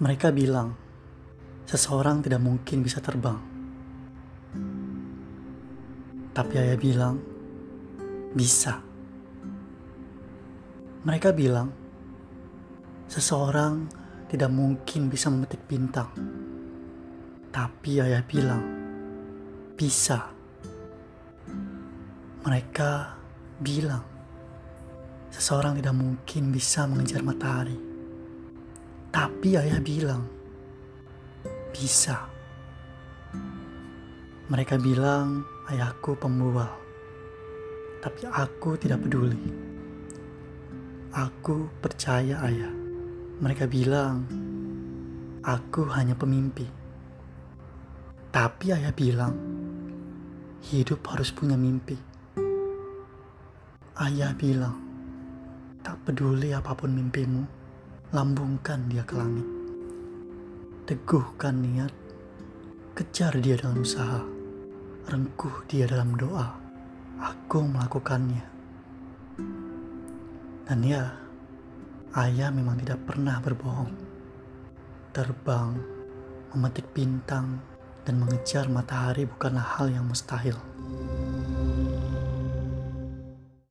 Mereka bilang, seseorang tidak mungkin bisa terbang. Tapi ayah bilang, bisa. Mereka bilang, seseorang tidak mungkin bisa memetik bintang. Tapi ayah bilang, bisa. Mereka bilang, seseorang tidak mungkin bisa mengejar matahari. Tapi ayah bilang, bisa. Mereka bilang ayahku pembual. Tapi aku tidak peduli. Aku percaya ayah. Mereka bilang aku hanya pemimpi. Tapi ayah bilang hidup harus punya mimpi. Ayah bilang tak peduli apa pun mimpimu, lambungkan dia ke langit. Teguhkan niat, kejar dia dengan usaha, rengkuh dia dalam doa. Aku melakukannya. Dan ya, ayah memang tidak pernah berbohong. Terbang, memetik bintang, dan mengejar matahari bukanlah hal yang mustahil.